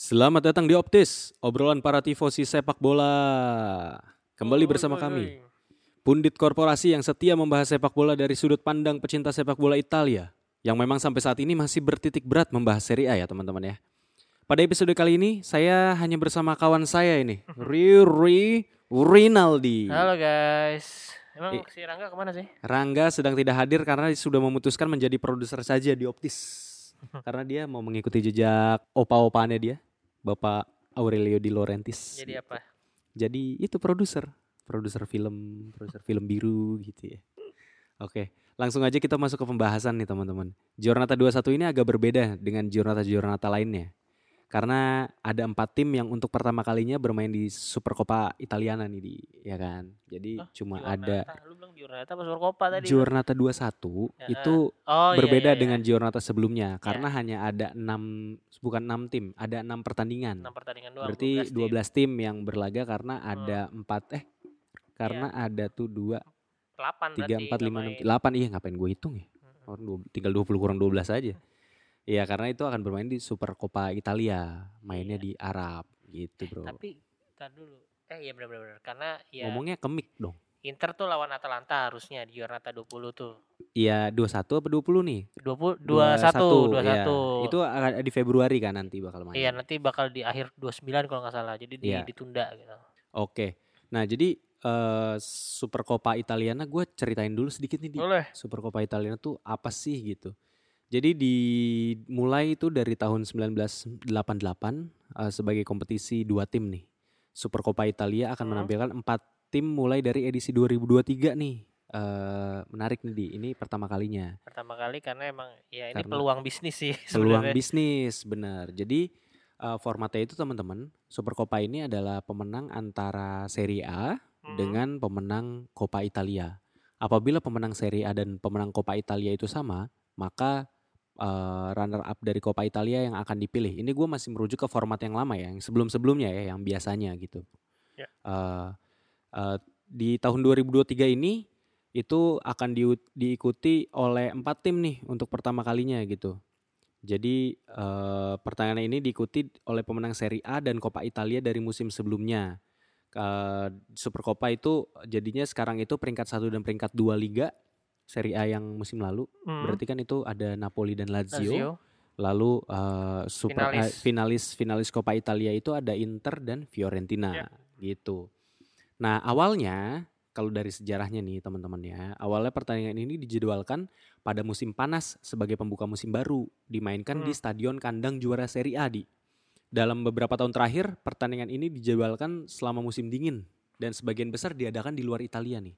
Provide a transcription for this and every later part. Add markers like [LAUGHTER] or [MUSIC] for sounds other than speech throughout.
Selamat datang di Optis, obrolan para tifosi sepak bola. Kembali bersama kami, pundit korporasi yang setia membahas sepak bola dari sudut pandang pecinta sepak bola Italia, yang memang sampai saat ini masih bertitik berat membahas Serie A ya teman-teman ya. Pada episode kali ini, saya hanya bersama kawan saya ini, [LAUGHS] Riri Rinaldi. Halo guys. Emang I- si Rangga ke mana sih? Rangga sedang tidak hadir karena sudah memutuskan menjadi produser saja di Optis. [LAUGHS] Karena dia mau mengikuti jejak opa-opaannya dia, Bapak Aurelio Di Laurentiis. Jadi apa? Jadi itu produser, produser film, produser film biru gitu ya. Oke, langsung aja kita masuk ke pembahasan nih teman-teman. Giornata 21 ini agak berbeda dengan Giornata-Giornata lainnya. Karena ada empat tim yang untuk pertama kalinya bermain di Supercoppa Italiana nih di, ya kan. Jadi Hah, cuma Giornata. ada Lu bilang Giornata apa Supercoppa tadi? Giornata 21 Ya, itu oh, iya, berbeda iya, iya. dengan Giornata sebelumnya karena hanya ada enam bukan enam tim, ada enam pertandingan. 6 pertandingan doang. Berarti 12 12 tim. yang berlaga karena ada empat eh karena Iya. ada tuh dua 8 tiga empat lima enam delapan iya ngapain gue hitung ya Mm-mm. Orang dua- tinggal 20 kurang 12 aja Iya karena itu akan bermain di Supercoppa Italia mainnya Iya. di Arab gitu Eh, bro tapi tar dulu. Eh iya benar-benar karena ya ngomongnya kemik dong Inter tuh lawan Atalanta harusnya di Giornata 20 tuh. Iya 21 apa 20 nih 20 21, 21 iya. 21. itu akan di Februari kan nanti bakal main Iya nanti bakal di akhir 29 kalau nggak salah. Jadi di- Iya. ditunda gitu. Oke nah jadi eh, Supercoppa Italiana gue ceritain dulu sedikit nih di Boleh. Supercoppa Italiana tuh apa sih gitu. Jadi dimulai itu dari tahun 1988 eh, sebagai kompetisi dua tim nih. Supercoppa Italia akan Hmm. menampilkan empat tim mulai dari edisi 2023 nih. Eh, menarik nih di ini pertama kalinya. Pertama kali karena emang ya ini Karena peluang bisnis sih [LAUGHS] Peluang sebenarnya. bisnis benar. Jadi eh, formatnya itu teman-teman, Supercoppa ini adalah pemenang antara Serie A Hmm. dengan pemenang Coppa Italia. Apabila pemenang Serie A dan pemenang Coppa Italia itu sama, maka eh, runner up dari Coppa Italia yang akan dipilih. Ini gue masih merujuk ke format yang lama ya, yang sebelum-sebelumnya ya, yang biasanya gitu. Ya. Eh, eh, di tahun 2023 ini itu akan diu- diikuti oleh empat tim nih untuk pertama kalinya gitu. Jadi eh, pertandingan ini diikuti oleh pemenang Serie A dan Coppa Italia dari musim sebelumnya. Eh, Supercoppa itu jadinya sekarang itu peringkat satu dan peringkat dua liga Serie A yang musim lalu. Hmm. Berarti kan itu ada Napoli dan Lazio. Lazio. Lalu eh, super eh, Finalis. finalis finalis Coppa Italia itu ada Inter dan Fiorentina Ya. gitu. Nah awalnya kalau dari sejarahnya nih teman-teman ya, awalnya pertandingan ini dijadwalkan pada musim panas sebagai pembuka musim baru, dimainkan di Hmm. Stadion Kandang Juara Serie A di. Dalam beberapa tahun terakhir, pertandingan ini dijadwalkan selama musim dingin dan sebagian besar diadakan di luar Italia nih.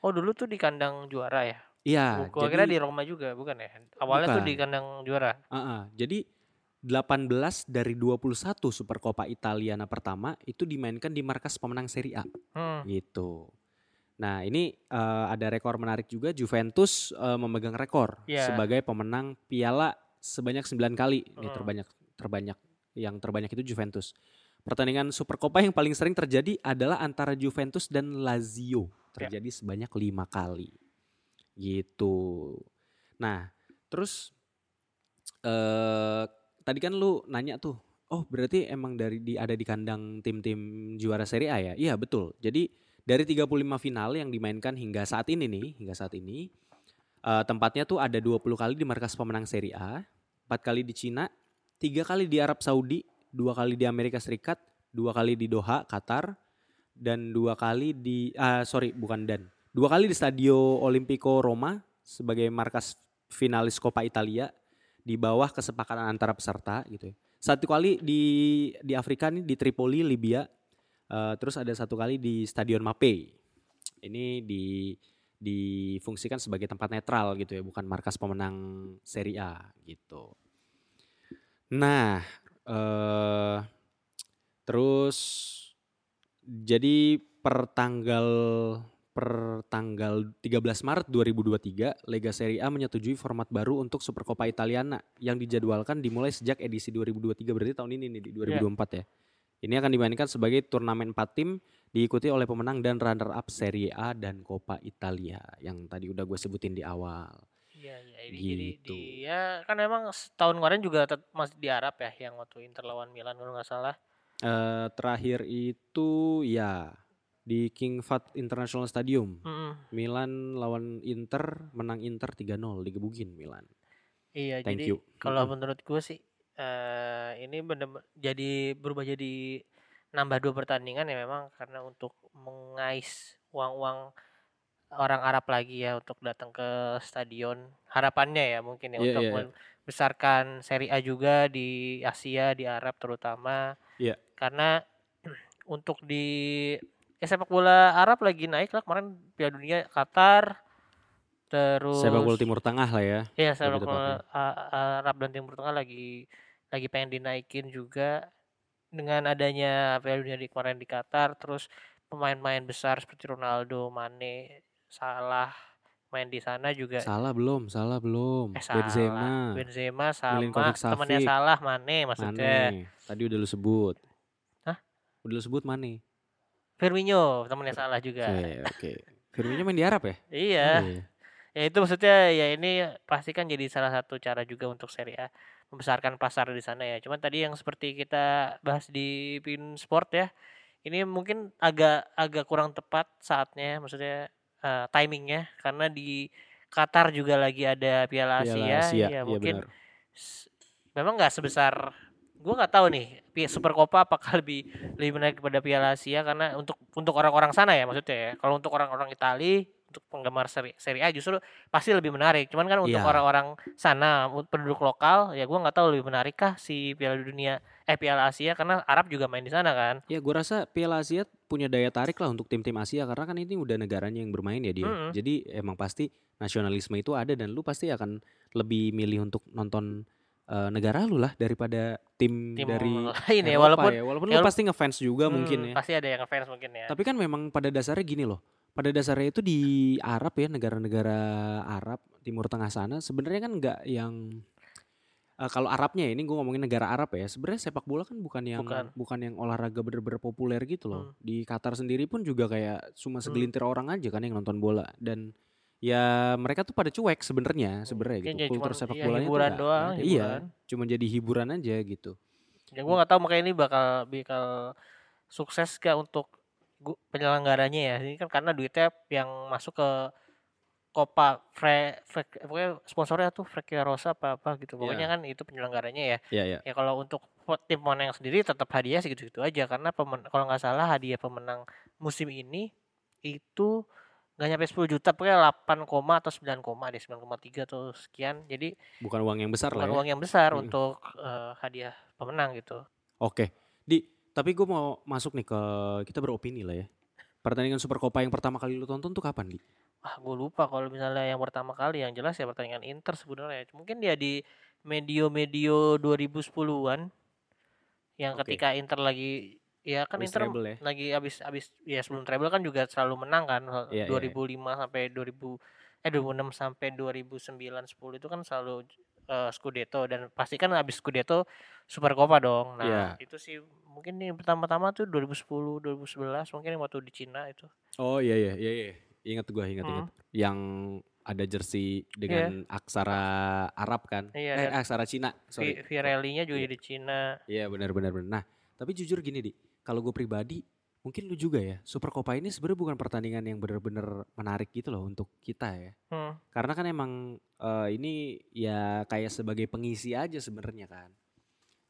Oh dulu tuh di kandang juara ya? Iya, Gua kira di Roma juga bukan ya? Awalnya tuh di Bukan. kandang juara. Ah, ah. jadi 18 dari 21 Supercoppa Italiana pertama itu dimainkan di markas pemenang Serie A Hmm. gitu. Nah, ini eh, ada rekor menarik juga Juventus eh, memegang rekor Iya. sebagai pemenang piala sebanyak 9 kali. Ini Hmm. terbanyak terbanyak yang terbanyak itu Juventus. Pertandingan Supercoppa yang paling sering terjadi adalah antara Juventus dan Lazio. Ya. Terjadi sebanyak lima kali. Gitu. Nah, terus eh tadi kan lu nanya tuh, oh berarti emang dari di ada di kandang tim-tim juara Serie A ya? Iya betul. Jadi dari 35 final yang dimainkan hingga saat ini nih, hingga saat ini eh, tempatnya tuh ada 20 kali di markas pemenang Serie A, 4 kali di Cina, tiga kali di Arab Saudi, dua kali di Amerika Serikat, dua kali di Doha, Qatar, dan dua kali di ah sorry bukan dan dua kali di Stadio Olimpico Roma sebagai markas finalis Coppa Italia di bawah kesepakatan antara peserta gitu ya. Satu kali di di Afrika nih di Tripoli Libya, Eh, terus ada satu kali di Stadion Mapei. Ini di difungsikan sebagai tempat netral gitu ya, bukan markas pemenang Serie A gitu. Nah, eh terus jadi per tanggal per tanggal 13 Maret 2023 Lega Serie A menyetujui format baru untuk Supercoppa Italiana yang dijadwalkan dimulai sejak edisi 2023 berarti tahun ini nih di 2024 ya. Ini akan dimainkan sebagai turnamen 4 tim diikuti oleh pemenang dan runner up Serie A dan Coppa Italia yang tadi udah gue sebutin di awal. Iya, iya. Ini jadi Gitu. dia kan memang setahun kemarin juga masih di Arab ya yang waktu Inter lawan Milan kalau nggak salah. Eh terakhir itu ya di King Fahd International Stadium. Mm-mm. Milan lawan Inter menang Inter 3-0 digebukin Milan. Iya, Thank jadi you. kalau Mm-mm. menurut gue sih eh ini bener jadi berubah jadi nambah dua pertandingan ya memang karena untuk mengais uang-uang orang Arab lagi ya untuk datang ke stadion. Harapannya ya mungkin ya Iya, untuk iya, iya. membesarkan Serie A juga di Asia, di Arab terutama. Iya. Karena [CLEARS THROAT] untuk di ya sepak bola Arab lagi naik lah kemarin Piala Dunia Qatar terus Sepak bola Timur Tengah lah ya. Iya, sepak bola Arab dan Timur Tengah lagi lagi pengen dinaikin juga dengan adanya Piala Dunia di kemarin di Qatar, terus pemain-pemain besar seperti Ronaldo, Mane, Salah main di sana juga. Salah belum, salah belum. Eh salah, Benzema, Benzema sama temannya. Salah, Mane maksudnya. Mane. Tadi udah lu sebut. Hah? Udah lu sebut Mane. Firmino temannya Salah juga. Oke, oke. Firmino main di Arab ya? Iya. Oh, iya. Ya itu maksudnya ya ini pasti kan jadi salah satu cara juga untuk Serie A membesarkan pasar di sana ya. Cuman tadi yang seperti kita bahas di Pin Sport ya, ini mungkin agak agak kurang tepat saatnya, maksudnya eh, timingnya karena di Qatar juga lagi ada Piala Asia, Piala Asia, ya iya mungkin benar. memang nggak sebesar gue nggak tahu nih Super Copa apakah [LAUGHS] lebih lebih menarik daripada Piala Asia karena untuk untuk orang-orang sana ya maksudnya ya kalau untuk orang-orang Itali untuk penggemar seri, seri A justru pasti lebih menarik cuman kan untuk Iya. orang-orang sana penduduk lokal ya gue nggak tahu lebih menarik kah si Piala Dunia eh Piala Asia karena Arab juga main di sana kan Ya gue rasa Piala Asia punya daya tarik lah untuk tim-tim Asia karena kan ini udah negaranya yang bermain ya dia. Mm-mm. Jadi emang pasti nasionalisme itu ada dan lu pasti akan lebih milih untuk nonton eh, negara lu lah daripada tim, tim dari lain ya Eropa walaupun ya. Walaupun ya lu pasti ngefans juga hmm, mungkin ya. pasti ada yang fans mungkin ya Tapi kan memang pada dasarnya gini loh. Pada dasarnya itu di Arab ya negara-negara Arab Timur Tengah sana sebenarnya kan nggak yang eh, kalau Arabnya ini gue ngomongin negara Arab ya sebenarnya sepak bola kan bukan yang Bukan. bukan, yang olahraga bener-bener populer gitu loh Hmm. di Qatar sendiri pun juga kayak cuma segelintir orang aja kan yang nonton bola dan ya mereka tuh pada cuek sebenarnya sebenarnya gitu ya kultur cuman, sepak iya, bolanya tuh hiburan doang, ada. iya hiburan. cuma jadi hiburan aja gitu Ya gue nggak tahu makanya ini bakal bakal sukses gak untuk penyelenggaranya ya. Ini kan karena duitnya yang masuk ke Copa Fre, Fre pokoknya sponsornya tuh Frekia Rosa apa apa gitu. Pokoknya kan itu penyelenggaranya ya. ya ya Ya kalau untuk tim pemenang sendiri tetap hadiah segitu-gitu aja karena pemen, kalau nggak salah hadiah pemenang musim ini itu nggak nyampe 10 juta pokoknya 8 koma atau 9 koma deh 9,3 atau sekian jadi bukan uang yang besar lah bukan ya uang yang besar Mm. untuk eh, hadiah pemenang gitu Oke, di tapi gue mau masuk nih ke kita beropini lah ya. Pertandingan Super Copa yang pertama kali lu tonton tuh kapan, Di? Ah, gue lupa kalau misalnya yang pertama kali yang jelas ya pertandingan Inter sebenarnya. Mungkin dia di medio-medio 2010-an yang Oke. ketika Inter lagi ya kan Habis Inter treble ya? lagi habis habis ya sebelum treble kan juga selalu menang kan Iya, iya, 2005 sampai 2000 eh 2006 sampai 2009 10 itu kan selalu eh, Scudetto dan pasti kan habis Scudetto Super Copa dong. Nah, Iya. itu sih mungkin nih pertama-tama tuh 2010 2011 mungkin yang waktu di Cina itu. Oh iya iya iya iya. Ingat gue, ingat Hmm. ingat. Yang ada jersey dengan aksara Arab kan? Iya, eh, aksara Cina, sorry. Vi- Virelli-nya juga Iya. di Cina. Iya benar benar benar. Nah, tapi jujur gini, Di. Kalau gue pribadi, mungkin lu juga ya. Super Copa ini sebenarnya bukan pertandingan yang benar-benar menarik gitu loh untuk kita ya. Hmm. Karena kan emang eh, ini ya kayak sebagai pengisi aja sebenarnya kan.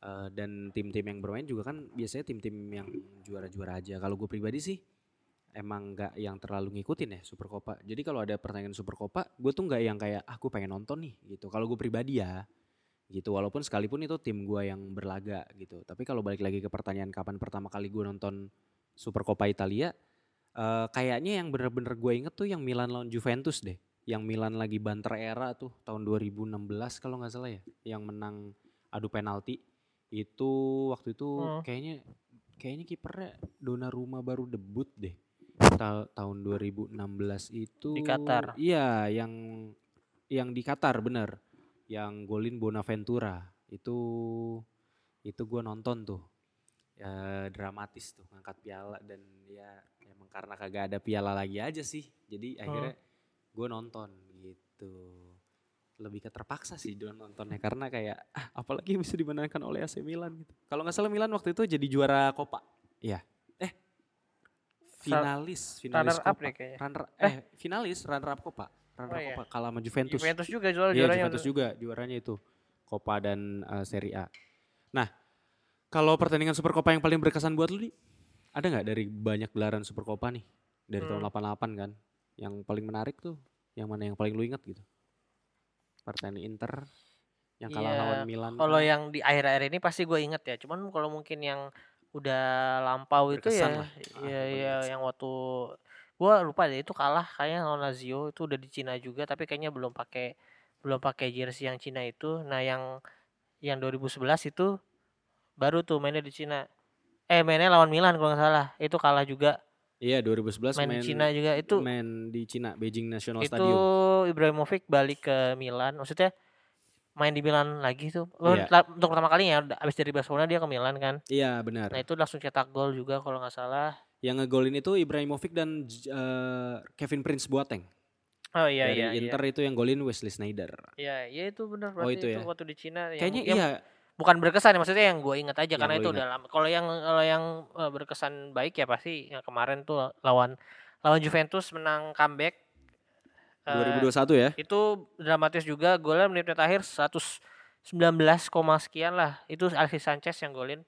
Eh, dan tim-tim yang bermain juga kan biasanya tim-tim yang juara-juara aja. Kalau gue pribadi sih emang nggak yang terlalu ngikutin ya Super Copa. Jadi kalau ada pertandingan Super Copa, gue tuh nggak yang kayak ah gue pengen nonton nih gitu. Kalau gue pribadi ya gitu. Walaupun sekalipun itu tim gue yang berlaga gitu. Tapi kalau balik lagi ke pertanyaan kapan pertama kali gue nonton Super Copa Italia, eh, kayaknya yang bener-bener gue inget tuh yang Milan lawan Juventus deh. Yang Milan lagi banter era tuh tahun 2016 kalau nggak salah ya, yang menang adu penalti itu waktu itu Hmm. kayaknya kayaknya kipernya Donnarumma baru debut deh Ta- tahun 2016 itu Di Qatar. iya yang yang di Qatar bener yang golin Bonaventura itu itu gue nonton tuh ya dramatis tuh ngangkat piala dan ya emang karena kagak ada piala lagi aja sih jadi akhirnya gue nonton gitu lebih ke terpaksa sih don nontonnya karena kayak ah, apalagi yang bisa dimenangkan oleh AC Milan gitu. Kalau nggak salah Milan waktu itu jadi juara Copa. Iya. Eh finalis, finalis runner up Copa. deh kayaknya. Runner eh finalis runner up Copa. Runner Oh, iya. Copa kalah sama Juventus. Juventus juga juara Iya juaranya. Juventus juga juaranya itu Copa dan eh, Serie A. Nah kalau pertandingan Super Copa yang paling berkesan buat lu di ada nggak dari banyak gelaran Super Copa nih dari tahun Hmm. 88 kan? Yang paling menarik tuh yang mana yang paling lu ingat gitu? Pertandingan Inter yang kalah Iya, lawan Milan. Kalau kan? yang di akhir-akhir ini pasti gue inget ya. Cuman kalau mungkin yang udah lampau itu Berkesan ya, lah. Ah, ya, ya yang waktu gue lupa deh itu kalah kayaknya lawan Lazio itu udah di Cina juga tapi kayaknya belum pakai belum pakai jersey yang Cina itu. Nah yang yang 2011 itu baru tuh mainnya di Cina. Eh mainnya lawan Milan kalau nggak salah. Itu kalah juga Iya 2011 main, main, di Cina juga itu main di Cina Beijing National itu Stadium. Ibrahimovic balik ke Milan maksudnya main di Milan lagi tuh Oh, Iya. untuk pertama kalinya abis dari Barcelona dia ke Milan kan Iya benar. nah itu langsung cetak gol juga kalau nggak salah Yang ngegolin itu Ibrahimovic dan eh, Kevin Prince Boateng. oh iya Dari iya Inter itu yang golin Wesley Snyder. iya iya itu benar Oh, berarti itu itu, ya. waktu di Cina yang- Kayaknya yang iya. bukan berkesan ya maksudnya yang gue ingat aja Yang karena itu lama kalau yang kalau yang eh, berkesan baik ya pasti yang kemarin tuh lawan lawan Juventus menang comeback Eh, 2021 ya. itu dramatis juga golnya menit menit akhir 119, koma sekian lah itu Alexis Sanchez yang golin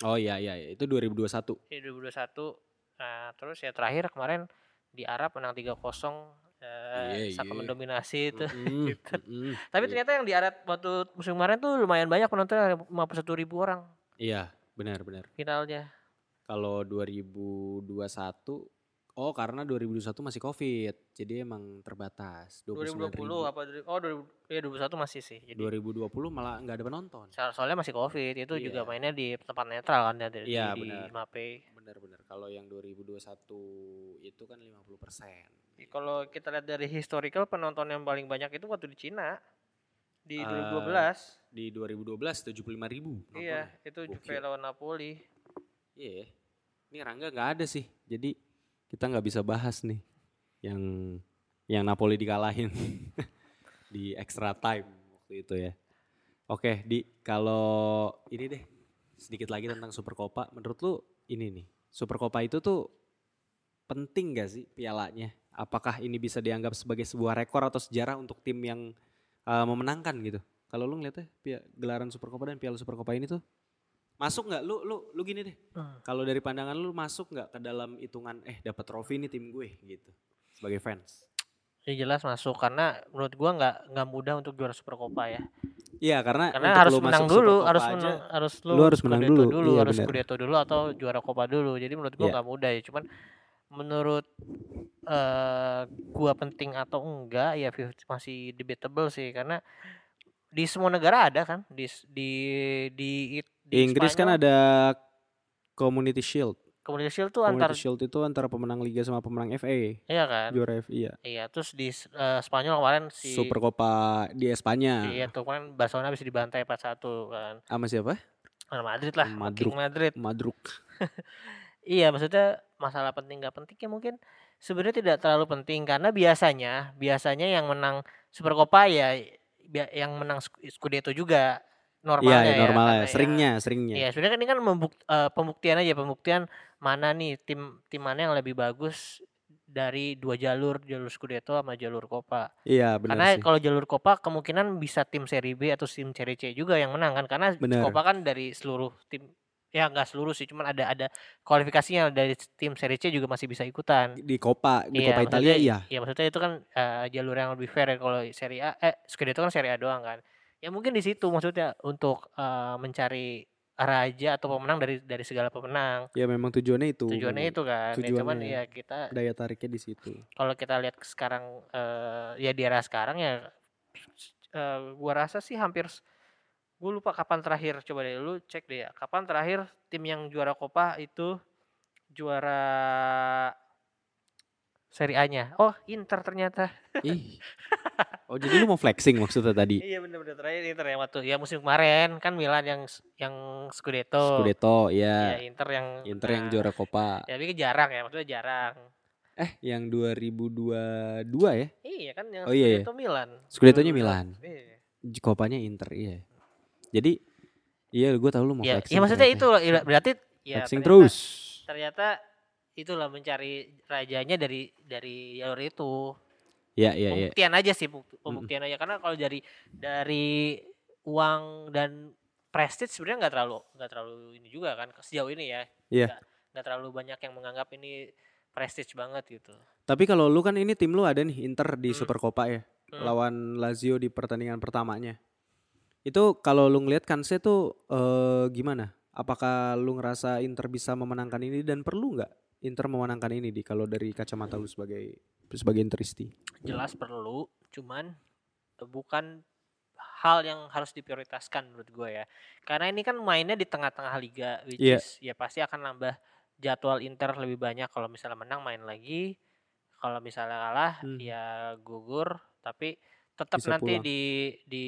Oh iya iya iya. itu 2021. di 2021 nah terus ya terakhir kemarin di Arab menang 3-0 eh, Iya, sangat iya. mendominasi itu Mm-mm, [LAUGHS] Gitu. mm-mm. tapi Iya. ternyata yang di Arab waktu musim kemarin tuh lumayan banyak penonton 51 ribu orang Iya, benar benar. finalnya Kalau 2021 oh karena 2021 masih Covid. Jadi emang terbatas 29 2020 apa dari- oh 2000, ya 2021 masih sih jadi 2020 malah nggak ada penonton. so- soalnya masih covid itu juga Iya. mainnya di tempat netral kan ya di, Iya, di, di benar. Mape Benar-benar. Kalau yang 2021 itu kan 50%. kalau kita lihat dari historical penonton yang paling banyak itu waktu di Cina di Eh, 2012 Di 2012 75 ribu. iya itu Juve lawan Napoli Iya. ya. Ini Rangga nggak ada sih. Jadi kita nggak bisa bahas nih yang yang Napoli dikalahin [LAUGHS] di extra time waktu itu ya. Oke, di kalau ini deh sedikit lagi tentang Super Copa. Menurut lu ini nih Super Copa itu tuh penting gak sih pialanya? Apakah ini bisa dianggap sebagai sebuah rekor atau sejarah untuk tim yang uh, memenangkan gitu? Kalau lu ngeliatnya gelaran Super Copa dan Piala Super Copa ini tuh masuk nggak? Lu lu lu gini deh. Hmm. Kalau dari pandangan lu masuk nggak ke dalam hitungan eh dapat trofi ini tim gue gitu sebagai fans? Ya jelas masuk karena menurut gua nggak nggak mudah untuk juara Super Copa ya. Iya karena Karena harus menang dulu, harus aja, menang, harus lu, lu harus menang Scudetto dulu. Iya, harus. Scudetto dulu atau juara Copa dulu. Jadi menurut gua Iya. nggak mudah ya. Cuman menurut eh gua penting atau enggak ya 50 masih debatable sih karena di semua negara ada kan di di di, Inggris kan Spanyol, ada Community Shield. Community Shield tuh antar Community Shield itu antara pemenang liga sama pemenang FA. iya kan Juara FA ya. iya terus di eh, Spanyol kemarin si Super Copa di Espanya. iya tuh kan Barcelona bisa dibantai 4-1 kan Sama siapa? Real Madrid lah Madrid. King Madrid Madruk. [LAUGHS] Iya, maksudnya masalah penting nggak penting ya mungkin sebenarnya tidak terlalu penting karena biasanya biasanya yang menang Super Copa ya yang menang Sc- Scudetto juga Iya, normalnya ya, ya. normalnya. ya- Seringnya, seringnya. Iya, sebenarnya kan ini kan membuk- eh, pembuktian aja pembuktian mana nih tim tim mana yang lebih bagus dari dua jalur jalur Scudetto sama jalur Copa. Iya, benar Karena kalau jalur Copa kemungkinan bisa tim Serie B atau tim Serie C juga yang menang kan karena Benar. Copa kan dari seluruh tim ya nggak seluruh sih cuman ada ada kualifikasinya dari tim Serie C juga masih bisa ikutan. Di Copa, di Iya, Copa Italia iya. Iya maksudnya itu kan eh, jalur yang lebih fair ya kalau Serie A eh Scudetto kan Serie A doang kan. Ya mungkin di situ maksudnya untuk eh, mencari raja atau pemenang dari dari segala pemenang. Ya memang tujuannya itu. Tujuannya itu kan. Ya, cuman tujuannya. ya kita Daya tariknya di situ. kalau kita lihat sekarang eh, ya di era sekarang ya eh, gua rasa sih hampir gue lupa kapan terakhir coba deh lu cek deh ya kapan terakhir tim yang juara Copa itu juara Serie A-nya oh Inter ternyata Ih. [LAUGHS] Oh jadi lu mau flexing maksudnya tadi? iya bener-bener terakhir Inter yang waktu ya musim kemarin kan Milan yang yang Scudetto Scudetto ya ya. Inter yang Inter yang nah, juara Copa. ya tapi jarang ya maksudnya jarang Eh, yang 2022 ya? Iya kan yang Oh, iya, iya. Scudetto Milan. Scudetto-nya 2022. Milan. Iya. Kopanya Inter, iya. Jadi iya gue tahu lu mau Ya, flexing. ya maksudnya ternyata. itu berarti ya flexing ternyata, terus. Ternyata itulah mencari rajanya dari dari jalur itu. Ya, ya, ya. pembuktian aja sih buk- pembuktian aja karena kalau dari dari uang dan prestige sebenarnya nggak terlalu nggak terlalu ini juga kan sejauh ini ya Iya. nggak nggak terlalu banyak yang menganggap ini prestige banget gitu Tapi kalau lu kan ini tim lu ada nih Inter di Hmm. Super Copa ya. Hmm. Lawan Lazio di pertandingan pertamanya. Itu kalau lu ngelihat Kanse tuh eh, gimana? Apakah lu ngerasa Inter bisa memenangkan ini dan perlu nggak Inter memenangkan ini di kalau dari kacamata lu sebagai sebagai Interisti? jelas perlu cuman eh, bukan hal yang harus diprioritaskan menurut gue ya karena ini kan mainnya di tengah-tengah liga which Iya. is ya pasti akan nambah jadwal Inter lebih banyak kalau misalnya menang main lagi kalau misalnya kalah Hmm. ya gugur tapi tetap Bisa nanti pulang. di di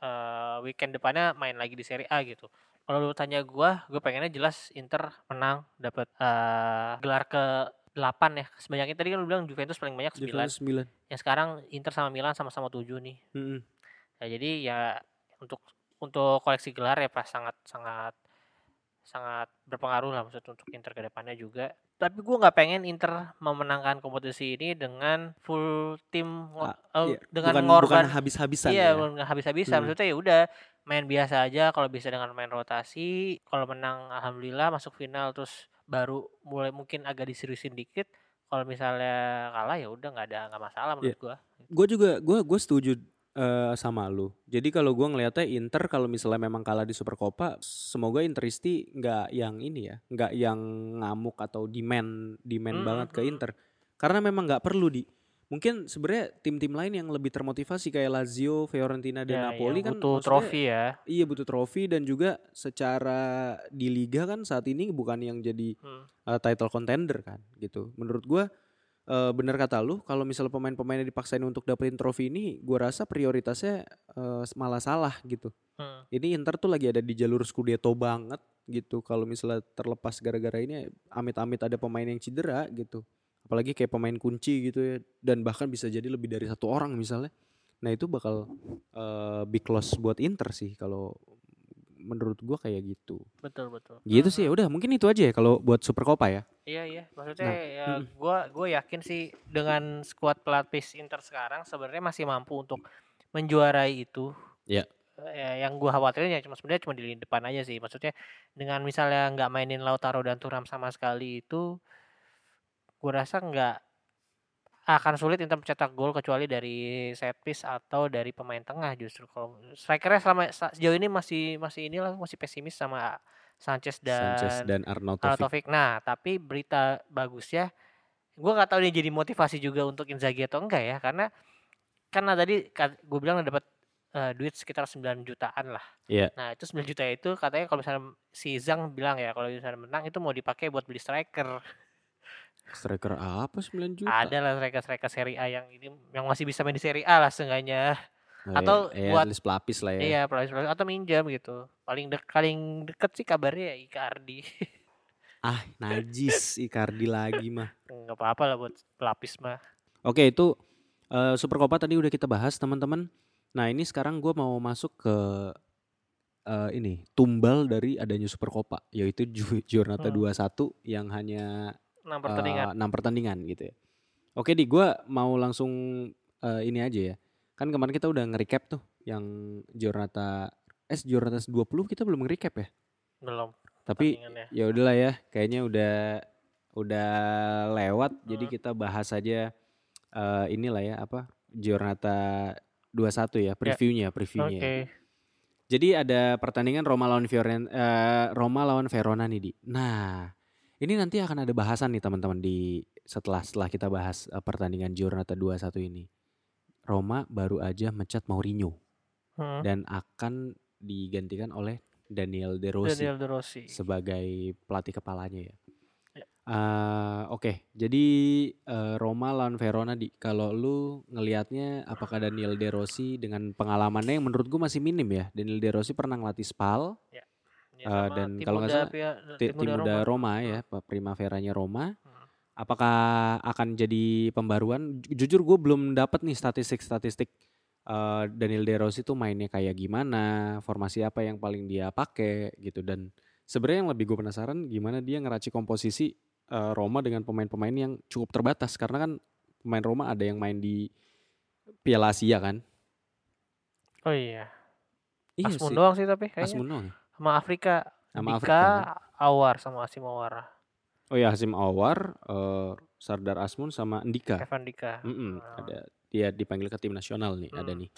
eh, weekend depannya main lagi di Serie A gitu kalau lu tanya gua gue pengennya jelas Inter menang dapat eh, gelar ke 8 ya sebanyak tadi kan lu bilang Juventus paling banyak 9 Juventus 9. ya sekarang Inter sama Milan sama-sama 7 nih Mm-mm. ya jadi ya untuk untuk koleksi gelar ya pas sangat sangat sangat berpengaruh lah maksud untuk Inter ke depannya juga tapi gua nggak pengen Inter memenangkan kompetisi ini dengan full tim Ah, eh, Iya, dengan bukan, ngorban bukan habis-habisan iya ya. bukan habis-habisan Hmm. maksudnya ya udah main biasa aja kalau bisa dengan main rotasi kalau menang alhamdulillah masuk final terus baru mulai mungkin agak diseriusin dikit kalau misalnya kalah ya udah nggak ada nggak masalah menurut gua Gue juga gue gue setuju eh, sama lu. Jadi kalau gua ngelihatnya Inter kalau misalnya memang kalah di Super Copa, semoga Interisti nggak yang ini ya, nggak yang ngamuk atau demand demand Mm, banget ke mm. Inter. Karena memang nggak perlu di. Mungkin sebenarnya tim-tim lain yang lebih termotivasi kayak Lazio, Fiorentina dan ya, Napoli yang kan butuh trofi ya Iya butuh trofi dan juga secara di liga kan saat ini bukan yang jadi Hmm. uh, title contender kan gitu. Menurut gua uh, bener kata lu kalau misalnya pemain-pemainnya dipaksain untuk dapetin trofi ini, gua rasa prioritasnya uh, malah salah gitu. Hmm. Ini Inter tuh lagi ada di jalur Scudetto banget gitu. Kalau misalnya terlepas gara-gara ini amit-amit ada pemain yang cedera gitu. Apalagi kayak pemain kunci gitu ya dan bahkan bisa jadi lebih dari satu orang misalnya. Nah, itu bakal uh, big loss buat Inter sih kalau menurut gua kayak gitu. betul betul Gitu Hmm, sih ya udah mungkin itu aja ya kalau buat Super Copa ya. Iya iya, maksudnya Nah, ya gua gua yakin sih dengan skuad pelapis Inter sekarang sebenarnya masih mampu untuk menjuarai itu. Iya. Ya, yang gua khawatirin ya cuma sebenarnya cuma di lini depan aja sih. Maksudnya dengan misalnya nggak mainin Lautaro dan Thuram sama sekali itu gua rasa nggak akan sulit Inter mencetak gol kecuali dari set piece atau dari pemain tengah justru kalau strikernya selama sejauh ini masih masih inilah masih pesimis sama Sanchez dan Sanchez dan Arnautovic. Arnautovic. Nah, tapi berita bagusnya, gue nggak tahu dia jadi motivasi juga untuk Inzaghi atau enggak ya, karena karena tadi gue bilang dapat eh, duit sekitar 9 jutaan lah. Iya. Nah, itu 9 juta itu katanya kalau misalnya si Zhang bilang ya, kalau misalnya menang itu mau dipakai buat beli striker. Striker apa 9 juta? Ada lah striker-striker Serie A yang ini yang masih bisa main di Serie A lah seenggaknya. Oh, atau ya, ya, buat- at least pelapis lah ya. Iya, pelapis-pelapis atau minjam gitu. Paling dek paling deket sih kabarnya ya Icardi. [LAUGHS] Ah, najis Icardi lagi mah. Enggak apa-apa lah buat pelapis mah. Oke, itu eh, Super Copa tadi udah kita bahas teman-teman. Nah, ini sekarang gua mau masuk ke eh, ini tumbal dari adanya Super Copa, yaitu Giornata Hmm. 21 yang hanya 6 pertandingan. eh, enam pertandingan gitu ya. Oke, di gua mau langsung eh, ini aja ya. Kan kemarin kita udah nge-recap tuh yang Giornata eh Giornata 20 kita belum nge-recap ya. Belum Tapi ya udahlah ya, kayaknya udah udah lewat. Jadi Hmm. kita bahas aja eh, inilah ya apa Giornata 21 ya, previewnya, previewnya. Oke. Jadi ada pertandingan Roma lawan Fioren eh, Roma lawan Verona nih di. Nah, ini nanti akan ada bahasan nih teman-teman di setelah setelah kita bahas eh, pertandingan Giornata 21 ini. Roma baru aja mecat Mourinho Hmm. dan akan digantikan oleh Daniel De Rossi Daniel De Rossi. sebagai pelatih kepalanya ya. Ya. Eh, Oke, jadi eh, Roma lawan Verona di kalau lu ngelihatnya apakah Daniel De Rossi dengan pengalamannya yang menurut gua masih minim ya. Daniel De Rossi pernah ngelatih Spal, Ya, Eh, sama dan tim kalau nggak salah, Pia- ti- tim muda Roma. Roma, ya, Primaveranya Roma. Hmm. apakah akan jadi pembaruan? Ju- Jujur gue belum dapat nih statistik-statistik eh, Daniel De Rossi tuh mainnya kayak gimana, formasi apa yang paling dia pakai gitu dan sebenarnya yang lebih gue penasaran gimana dia ngeracik komposisi eh, Roma dengan pemain-pemain yang cukup terbatas karena kan pemain Roma ada yang main di Piala Asia kan. Oh iya. Iya Asmun sih. doang sih tapi kayaknya. Asmun doang ya? Sama Afrika. Sama Dika, Afrika? Awar sama Asim Awar. Oh ya Hasim Awar, eh, Sardar Asmun sama Ndika. Evan Dika. Mm-mm, Ah. ada dia dipanggil ke tim nasional nih, ada Hmm. nih.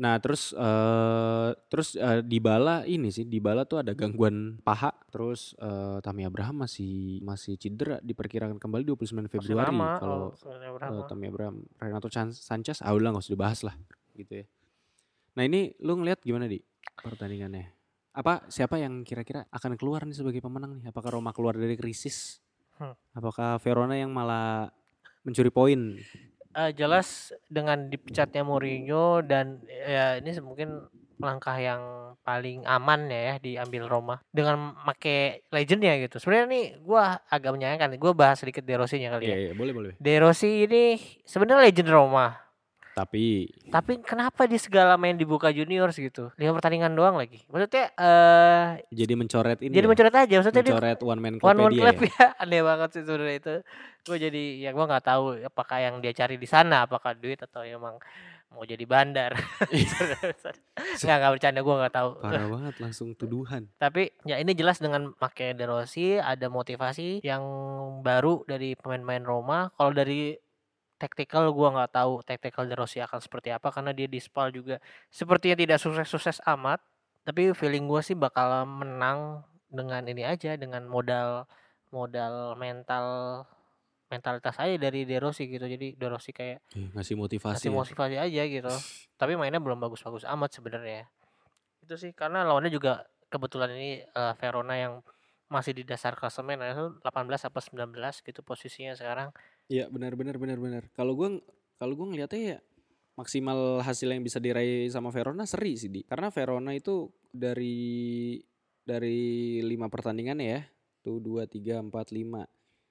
Nah, terus eh terus eh, Dybala ini sih, Dybala tuh ada gangguan paha, terus eh Tammy Abraham masih masih cedera diperkirakan kembali 29 Masih Februari kalau sebenarnya eh, berapa. Tammy Abraham, Renato Sanchez, ah udah nggak usah dibahas lah gitu ya. Nah, ini lu ngelihat gimana di pertandingannya? Apa siapa yang kira-kira akan keluar nih sebagai pemenang nih? Apakah Roma keluar dari krisis? Hmm. Apakah Verona yang malah mencuri poin? Eh, jelas dengan dipecatnya Mourinho dan ya ini mungkin langkah yang paling aman ya, ya diambil Roma dengan make legendnya gitu. Sebenarnya nih gua agak menyayangkan. Gue bahas sedikit De Rossi-nya kali Iya, ya. iya, boleh, boleh. De Rossi ini sebenarnya legend Roma. Tapi Tapi kenapa di segala main dibuka juniors gitu? Lima pertandingan doang lagi. Maksudnya eh jadi mencoret ini jadi ya, mencoret aja. Maksudnya dia mencoret one man one man club club ya. ya. [LAUGHS] Aneh banget sih sebenarnya itu. Gue jadi ya gue nggak tahu apakah yang dia cari di sana apakah duit atau emang mau jadi bandar. [LAUGHS] Nggak nggak bercanda gue nggak tahu. Parah banget langsung tuduhan. Tapi ya ini jelas dengan pakai De Rossi ada motivasi yang baru dari pemain-pemain Roma. Kalau dari tactical gua nggak tahu tactical De Rossi akan seperti apa karena dia di Spal juga sepertinya tidak sukses-sukses amat. Tapi feeling gua sih bakal menang dengan ini aja dengan modal modal mental mentalitas aja dari De Rossi gitu. Jadi De Rossi kayak Eh, ngasih motivasi. kasih ya. motivasi aja gitu. [LAUGHS] Tapi mainnya belum bagus-bagus amat sebenarnya. Itu sih karena lawannya juga kebetulan ini eh, Verona yang masih di dasar klasemen ya, itu 18 apa 19 gitu posisinya sekarang. Iya, benar benar benar benar. Kalau gua kalau gua ngeliatnya ya maksimal hasil yang bisa diraih sama Verona seri sih di. Karena Verona itu dari dari lima pertandingan ya, tuh dua tiga empat lima.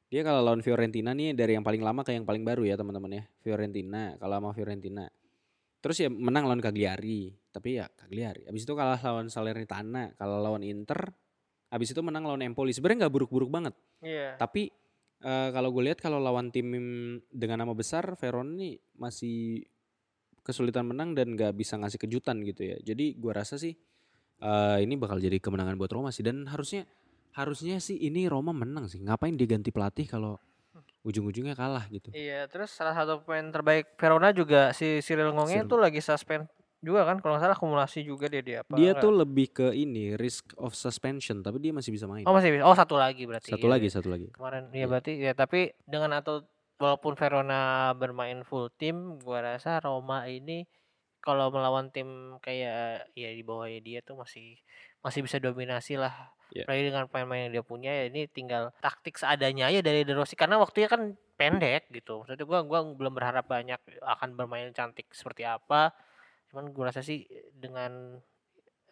Dia kalau lawan Fiorentina nih dari yang paling lama ke yang paling baru ya teman-teman ya. Fiorentina, kalau sama Fiorentina. Terus ya menang lawan Cagliari, tapi ya Cagliari. Habis itu kalah lawan Salernitana, kalau lawan Inter, habis itu menang lawan Empoli. Sebenarnya nggak buruk-buruk banget. Iya. Tapi eh, kalau gue lihat kalau lawan tim dengan nama besar, Verona nih masih kesulitan menang dan nggak bisa ngasih kejutan gitu ya. Jadi gue rasa sih eh, ini bakal jadi kemenangan buat Roma sih dan harusnya harusnya sih ini Roma menang sih. Ngapain dia ganti pelatih kalau ujung-ujungnya kalah gitu. Iya, terus salah satu pemain terbaik Verona juga si Cyril Ngonge tuh lagi suspend juga kan kalau nggak salah akumulasi juga dia dia apa Dia tuh lebih ke ini risk of suspension tapi dia masih bisa main. Oh masih bisa. Oh satu lagi berarti. Satu Iya, lagi, iya. satu lagi. kemarin ya Iya. berarti ya tapi dengan atau walaupun Verona bermain full tim gua rasa Roma ini kalau melawan tim kayak ya di bawahnya dia tuh masih masih bisa dominasi lah Iya. apalagi dengan pemain-pemain yang dia punya ya ini tinggal taktik seadanya aja dari De Rossi karena waktunya kan pendek gitu maksudnya gua gua belum berharap banyak akan bermain cantik seperti apa cuman gua rasa sih dengan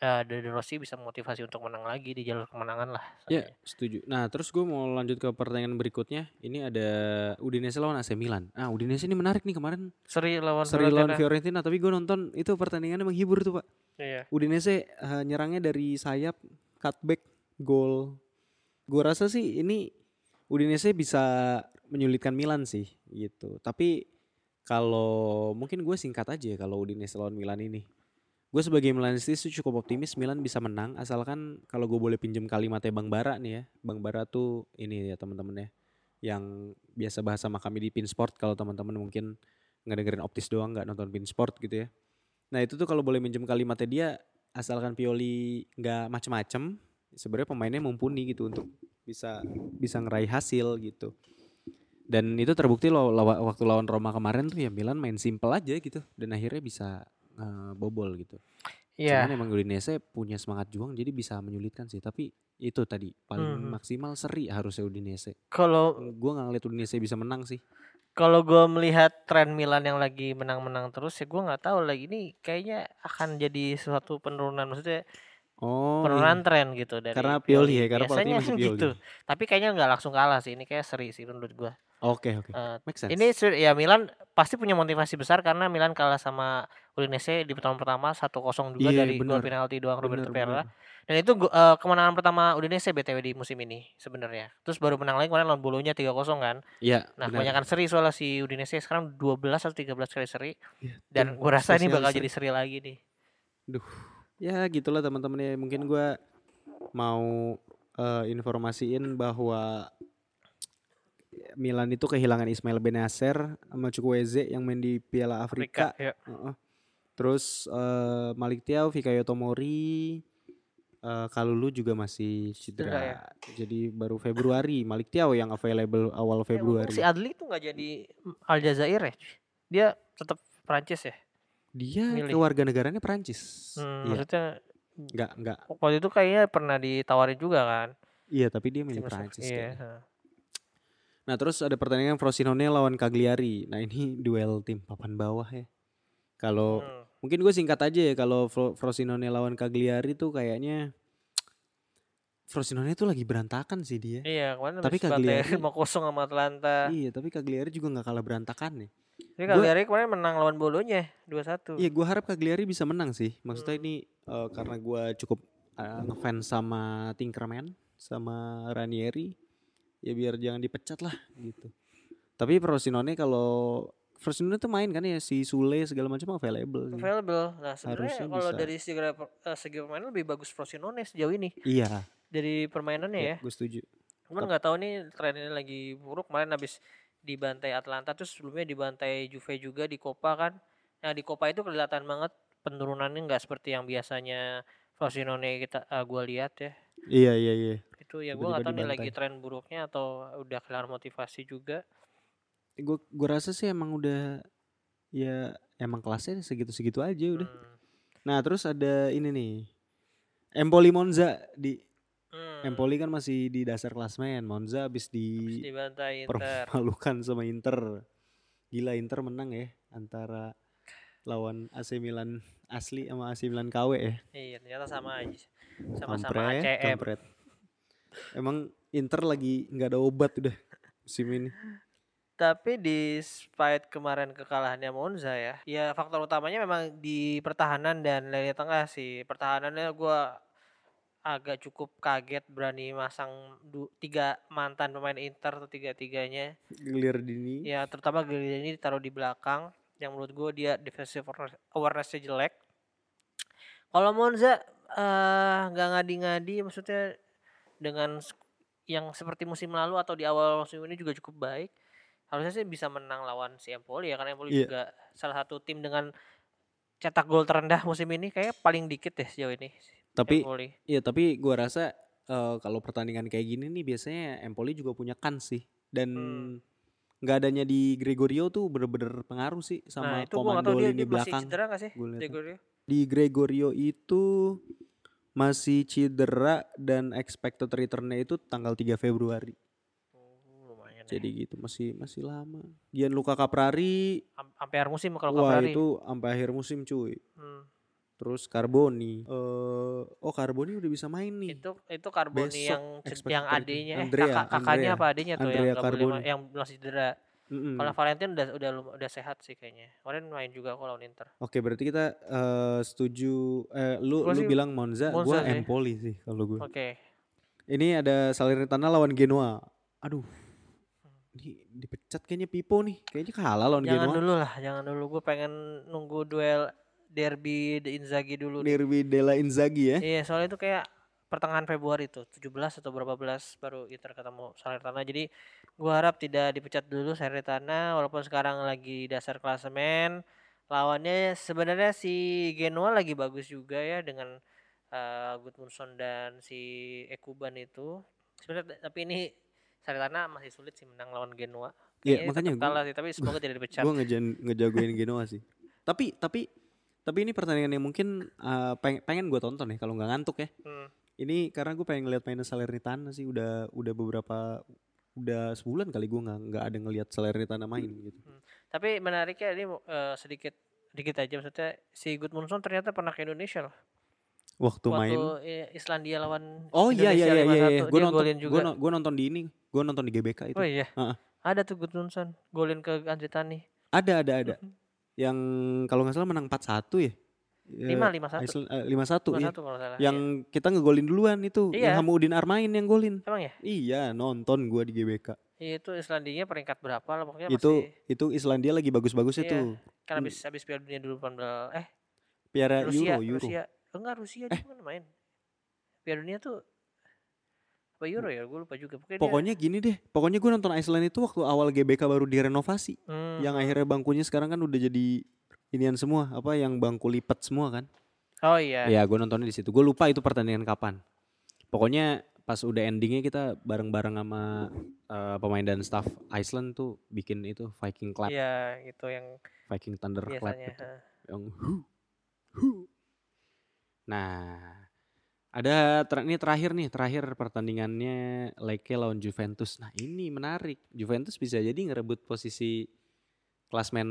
eh, De Rossi bisa motivasi untuk menang lagi di jalur kemenangan lah Ya, setuju. Nah, terus gue mau lanjut ke pertanyaan berikutnya. Ini ada Udinese lawan AC Milan. Ah, Udinese ini menarik nih kemarin. seri lawan Seri lawan Fiorentina. Tapi gue nonton itu pertandingannya menghibur tuh, Pak. iya Udinese eh, nyerangnya dari sayap, cutback, gol. Gue rasa sih ini Udinese bisa menyulitkan Milan sih gitu. Tapi kalau mungkin gue singkat aja ya kalau Udinese lawan Milan ini. Gue sebagai Milanistis tuh cukup optimis Milan bisa menang asalkan kalau gue boleh pinjem kalimatnya Bang Bara nih ya. Bang Bara tuh ini ya teman-teman ya yang biasa bahas sama kami di Pinsport kalau teman-teman mungkin ngedengerin optis doang nggak nonton Pinsport gitu ya. Nah itu tuh kalau boleh minjem kalimatnya dia asalkan Pioli nggak macem-macem sebenarnya pemainnya mumpuni gitu untuk bisa bisa ngeraih hasil gitu. Dan itu terbukti lo lawa- waktu lawan Roma kemarin tuh ya Milan main simple aja gitu dan akhirnya bisa eh, bobol gitu. Iya. Cuman emang Udinese punya semangat juang jadi bisa menyulitkan sih. Tapi itu tadi paling Mhm. maksimal seri harusnya Udinese. Kalau Gua nggak ngeliat Udinese bisa menang sih. kalau gue melihat tren Milan yang lagi menang-menang terus ya gue nggak tahu lagi ini kayaknya akan jadi suatu penurunan maksudnya Oh, penurunan iya. tren gitu dari Karena Pioli ya, karena Biasanya masih Pioli. gitu. Tapi kayaknya nggak langsung kalah sih ini kayak seri sih menurut gue. Oke oke. Make sense. ini su- ya Milan pasti punya motivasi besar karena Milan kalah sama Udinese di pertemuan pertama 1-0 juga Iya, dari gol bener. penalti doang Roberto Bener, Perla. bener. Dan itu eh, kemenangan pertama Udinese BTW di musim ini sebenarnya. Terus baru menang lagi kemarin lawan Bolonya 3-0 kan. Iya. Nah, benar. kebanyakan seri soalnya si Udinese sekarang 12 atau 13 kali seri Iya, dan gue rasa ini bakal seri. jadi seri lagi nih. Ya gitulah teman-teman ya. Mungkin gua mau eh, informasiin bahwa Milan itu kehilangan Ismail Benacer sama Chukwueze yang main di Piala Afrika. Afrika, ya. Heeh. Terus eh, Malik Tiaw, Fikayo Tomori, eh, Kalulu juga masih Cedera cedera. ya? Jadi baru Februari Malik Tiaw yang available awal Eh, Februari. si Adli tuh nggak jadi Aljazair ya? Dia tetap Prancis ya? Dia milih. kewarganegaranya Perancis. Hmm, Iya, Maksudnya enggak enggak. waktu itu kayaknya pernah ditawarin juga kan? Iya, tapi dia milih Timnas- Perancis Iya. kayaknya. Nah, terus ada pertandingan Frosinone lawan Cagliari. Nah, ini [LAUGHS] duel tim papan bawah ya. Kalau Hmm. mungkin gue singkat aja ya kalau Fro- Frosinone lawan Cagliari tuh kayaknya [TSK] Frosinone itu lagi berantakan sih dia. Iya, kemarin Tapi habis bantai Cagliari- [LAUGHS] 5-0 sama Atlanta. Iya, tapi Cagliari juga nggak kalah berantakan nih. Ini Gua- Cagliari kemarin menang lawan Bolonya 2-1. Iya, gue harap Cagliari bisa menang sih. Maksudnya Hmm. ini eh, karena gue cukup eh, ngefans sama Tinkerman, sama Ranieri, ya biar jangan dipecat lah gitu. Tapi Frosinone kalau Frosinone tuh main kan ya si Sule segala macam available. sih. Available. Nah, sebenarnya kalau bisa. dari segi, eh, segi permainan lebih bagus Frosinone sejauh ini Iya, dari permainannya ya. gue setuju. Cuman nggak tahu nih tren ini lagi buruk. Kemarin habis dibantai Atlanta terus sebelumnya dibantai Juve juga di Copa kan. Nah, di Copa itu kelihatan banget penurunannya nggak seperti yang biasanya Frosinone kita eh, gua lihat ya. Iya, iya, iya. Itu ya gua nggak tahu Tiba-tiba nih lagi tren buruknya atau udah kehilangan motivasi juga. Gue gue rasa sih emang udah ya emang kelasnya segitu-segitu aja udah. Hmm. Nah, terus ada ini nih. Empoli Monza di Hmm. Empoli kan masih di dasar klasmen. Monza habis Terus di permalukan sama Inter. Gila Inter menang ya antara lawan AC Milan asli sama AC Milan KW ya. Iya, ternyata sama aja. Sama-sama ACM. kampret. Emang Inter lagi nggak ada obat udah musim ini. Tapi despite kemarin kekalahannya Monza ya, ya faktor utamanya memang di pertahanan dan lini tengah sih. Pertahanannya gua agak cukup kaget berani masang du- tiga mantan pemain Inter atau tiga-tiganya. Gelir dini. Ya terutama ini ditaruh di belakang yang menurut gue dia defensive awareness- awarenessnya jelek. Kalau Monza eh, nggak ngadi-ngadi maksudnya dengan yang seperti musim lalu atau di awal musim ini juga cukup baik. Harusnya sih bisa menang lawan si Empoli ya karena Empoli Iya. juga salah satu tim dengan cetak gol terendah musim ini kayak paling dikit deh sejauh ini. Tapi Empoli. Iya tapi gua rasa eh, kalau pertandingan kayak gini nih biasanya Empoli juga punya kans sih dan Hmm. nggak adanya di Gregorio tuh bener-bener pengaruh sih Nah sama itu gua nggak tahu komando dia, lini dia masih belakang. cedera nggak sih? Gua. Gregorio? Di Gregorio itu masih cedera dan expected returnnya itu tanggal 3 Februari. Oh, lumayan ya. Jadi gitu masih masih lama. Gianluca Caprari Am- sampai akhir musim kalau wah Caprari. itu sampai akhir musim cuy. Hmm. Terus Carboni. eh oh Carboni udah bisa main nih. itu itu Carboni Besok yang yang adenya eh Andrea, kakak kakaknya Andrea. apa adenya tuh yang Andrea boleh Carboni. yang masih cedera Mm-mm. kalau Valentin udah udah udah sehat sih kayaknya kemarin main juga kok lawan Inter Oke, berarti kita eh, setuju eh lu Gua lu sih bilang Monza, Monza gua sih. Empoli sih kalau gua. oke Ini ada Salernitana lawan Genoa. Aduh. Ini dipecat kayaknya Pipo nih. Kayaknya kalah lawan jangan Genoa. dulu lah jangan dulu gue pengen nunggu duel derby de Inzaghi dulu nih. Derby della Inzaghi ya. iya soalnya itu kayak pertengahan Februari tuh 17 atau berapa belas baru Inter ketemu Salernitana jadi gua harap tidak dipecat dulu Salernitana walaupun sekarang lagi dasar klasemen lawannya sebenarnya si Genoa lagi bagus juga ya dengan uh, Gudmundsson dan si Ekuban itu sebenarnya tapi ini Salernitana masih sulit sih menang lawan Genoa Iya, makanya kalah sih tapi semoga tidak dipecat gua ngejan- ngejagoin Genoa sih. Tapi tapi tapi ini pertandingan yang mungkin eh, peng- pengen gue tonton ya kalau nggak ngantuk ya. Hmm. Ini karena gue pengen ngeliat mainnya Salernitana sih udah udah beberapa udah sebulan kali gue nggak nggak ada ngeliat Salernitana main gitu. Tapi menariknya ini eh, sedikit dikit aja maksudnya si Gudmundsson ternyata pernah ke Indonesia loh. Waktu, Waktu main Islandia lawan Oh iya iya iya iya, iya. 5-1, Gue nonton gue nonton di ini, gue nonton di GBK itu. oh iya. Heeh. Ada tuh Gudmundsson golin ke Andre Tani. Ada ada ada. Yang kalau nggak salah menang 4-1 ya. Lima lima satu. Eh, 5-1 Lima satu salah. Yang kita ngegolin duluan itu, Iya. yang Hamuddin Armain yang golin. Iya. emang ya? Iya, nonton gua di GBK. Iya, itu Islandia peringkat berapa lah pokoknya itu masih itu Islandia lagi bagus-bagus Iya. itu. kan habis habis Piala Dunia dulu 18 eh Piala Rusia Euro, Euro. Rusia enggak Rusia Eh. juga main Piala Dunia tuh apa Euro ya gue lupa juga pokoknya, dia- Pokoknya gini deh, pokoknya gue nonton Iceland itu waktu awal GBK baru direnovasi. Hmm, Yang akhirnya bangkunya sekarang kan udah jadi inian semua, apa yang bangku lipat semua kan. oh iya Ya gue nontonnya di situ. Gue lupa itu pertandingan kapan. Pokoknya pas udah endingnya kita bareng-bareng sama eh, pemain dan staff Iceland tuh bikin itu Viking clap, iya itu yang Viking thunder clap biasanya gitu. ha. Yang hu, hu. Nah, ada ter- ini terakhir nih, terakhir pertandingannya Leke lawan Juventus. Nah, ini menarik. Juventus bisa jadi ngerebut posisi klasmen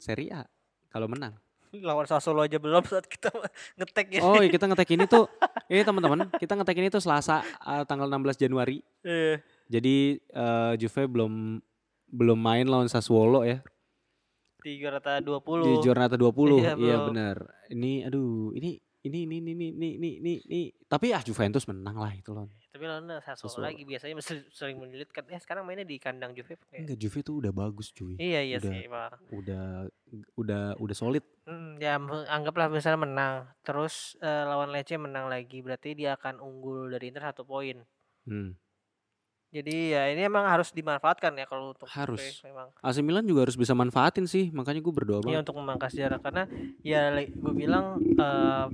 Serie A kalau menang. [LAUGHS] lawan Sassuolo aja belum [LAUGHS] saat kita ngetek ya Oh, iya, kita ngetek ini tuh [LAUGHS] ini teman-teman, kita ngetek ini tuh Selasa eh, tanggal 16 Januari. Iya. Jadi eh, Juve belum belum main lawan Sassuolo ya tiga rata 20 di Giornata 20. Iya, Iya, benar. Ini aduh, ini ini ini ini ini ini ini, ini, ini. tapi ah Juventus menang lah itu loh. Tapi lawan Sassuolo Sassuolo. lagi biasanya mesti [LAUGHS] sering menyulitkan eh sekarang mainnya di kandang Juve pakai- Enggak Juve tuh udah bagus cuy. iya iya Udah. sih Pak. Udah udah udah solid. Hmm, ya anggaplah misalnya menang terus eh, lawan Lecce menang lagi berarti dia akan unggul dari Inter satu poin Hmm. jadi ya ini emang harus dimanfaatkan ya kalau untuk Juve Harus. memang AC Milan juga harus bisa manfaatin sih, makanya gue berdoa Iya banget. untuk memangkas jarak karena ya gue bilang eh,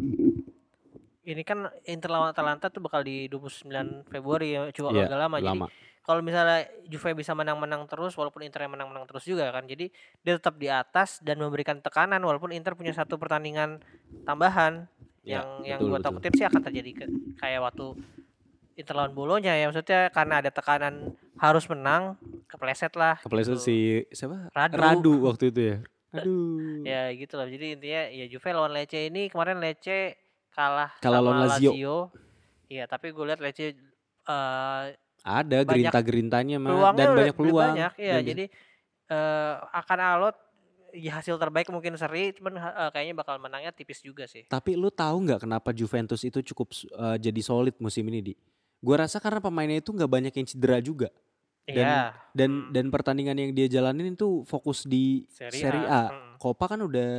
ini kan Inter lawan Atalanta tuh bakal di 29 Februari ya coba Iya, agak lama. Jadi Lama. kalau misalnya Juve bisa menang-menang terus walaupun Inter yang menang-menang terus juga kan. Jadi dia tetap di atas dan memberikan tekanan walaupun Inter punya satu pertandingan tambahan Ya, yang yang betul, gue betul. takutin sih akan terjadi ke- kayak waktu Inter lawan Bolonya ya maksudnya karena ada tekanan harus menang kepleset lah Kepleset gitu. si siapa? Radu. Radu waktu itu ya. [LAUGHS] Aduh. ya gitu lah jadi intinya ya Juve lawan Lecce ini kemarin Lecce kalah Kalah sama lawan Lazio. iya tapi gue lihat Lecce eh Ada gerinta-gerintanya mah dan banyak peluang. banyak ya Dan- jadi eh akan alot ya hasil terbaik mungkin seri cuman eh, kayaknya bakal menangnya tipis juga sih Tapi lu tahu nggak kenapa Juventus itu cukup eh, jadi solid musim ini di? Gua rasa karena pemainnya itu nggak banyak yang cedera juga Dan- iya dan Hmm. dan pertandingan yang dia jalanin itu fokus di Serie A. A. Hmm. Copa kan udah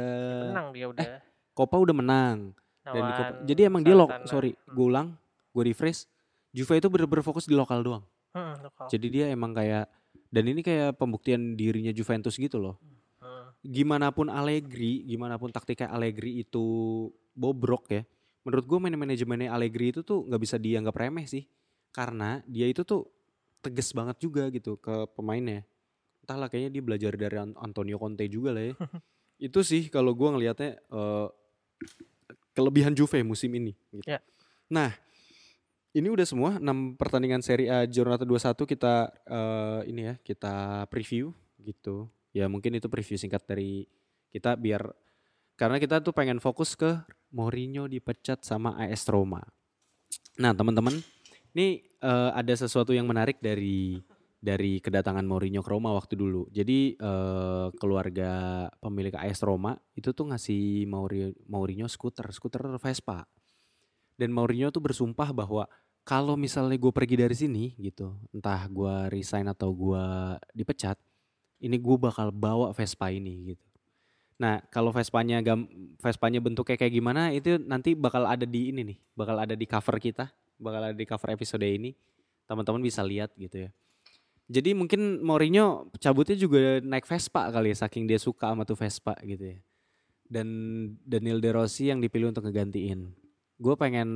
menang dia udah Copa udah menang dan di Copa- jadi emang dia lo sorry Hmm. gue ulang gue refresh Juve itu bener-bener fokus di lokal doang. Hmm, lokal. Jadi dia emang kayak dan ini kayak pembuktian dirinya Juventus gitu loh. Hmm. Gimana pun Allegri, gimana pun taktiknya Allegri itu bobrok ya. Menurut gue main manajemennya Allegri itu tuh nggak bisa dianggap remeh sih. Karena dia itu tuh tegas banget juga gitu ke pemainnya. Entahlah kayaknya dia belajar dari An- Antonio Conte juga lah ya. [LAUGHS] itu sih kalau gue ngelihatnya eh, kelebihan Juve musim ini. Gitu. Ya. Nah, ini udah semua 6 pertandingan Serie A Giornata 21 kita eh, ini ya, kita preview gitu. Ya mungkin itu preview singkat dari kita biar karena kita tuh pengen fokus ke Mourinho dipecat sama AS Roma. Nah, teman-teman, ini eh, ada sesuatu yang menarik dari dari kedatangan Mourinho ke Roma waktu dulu. Jadi eh, keluarga pemilik AS Roma itu tuh ngasih Mauri- Mourinho skuter, skuter Vespa. Dan Mourinho tuh bersumpah bahwa kalau misalnya gue pergi dari sini gitu, entah gue resign atau gue dipecat, ini gue bakal bawa Vespa ini gitu. Nah kalau Vespanya gam, Vespanya bentuknya kayak gimana itu nanti bakal ada di ini nih, bakal ada di cover kita, bakal ada di cover episode ini, teman-teman bisa lihat gitu ya. Jadi mungkin Mourinho cabutnya juga naik Vespa kali ya, saking dia suka sama tuh Vespa gitu ya. Dan Daniel De Rossi yang dipilih untuk ngegantiin. Gue pengen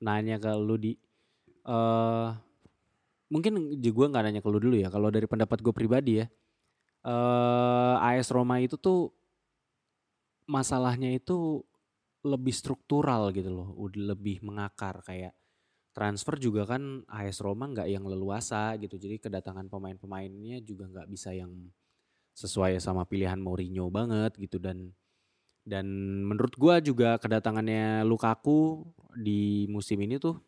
nanya ke lu di, eh mungkin gue nggak nanya ke lu dulu ya. Kalau dari pendapat gue pribadi ya, eh AS Roma itu tuh masalahnya itu lebih struktural gitu loh, lebih mengakar kayak transfer juga kan AS Roma nggak yang leluasa gitu, jadi kedatangan pemain-pemainnya juga nggak bisa yang sesuai sama pilihan Mourinho banget gitu. Dan dan menurut gua juga kedatangannya Lukaku di musim ini tuh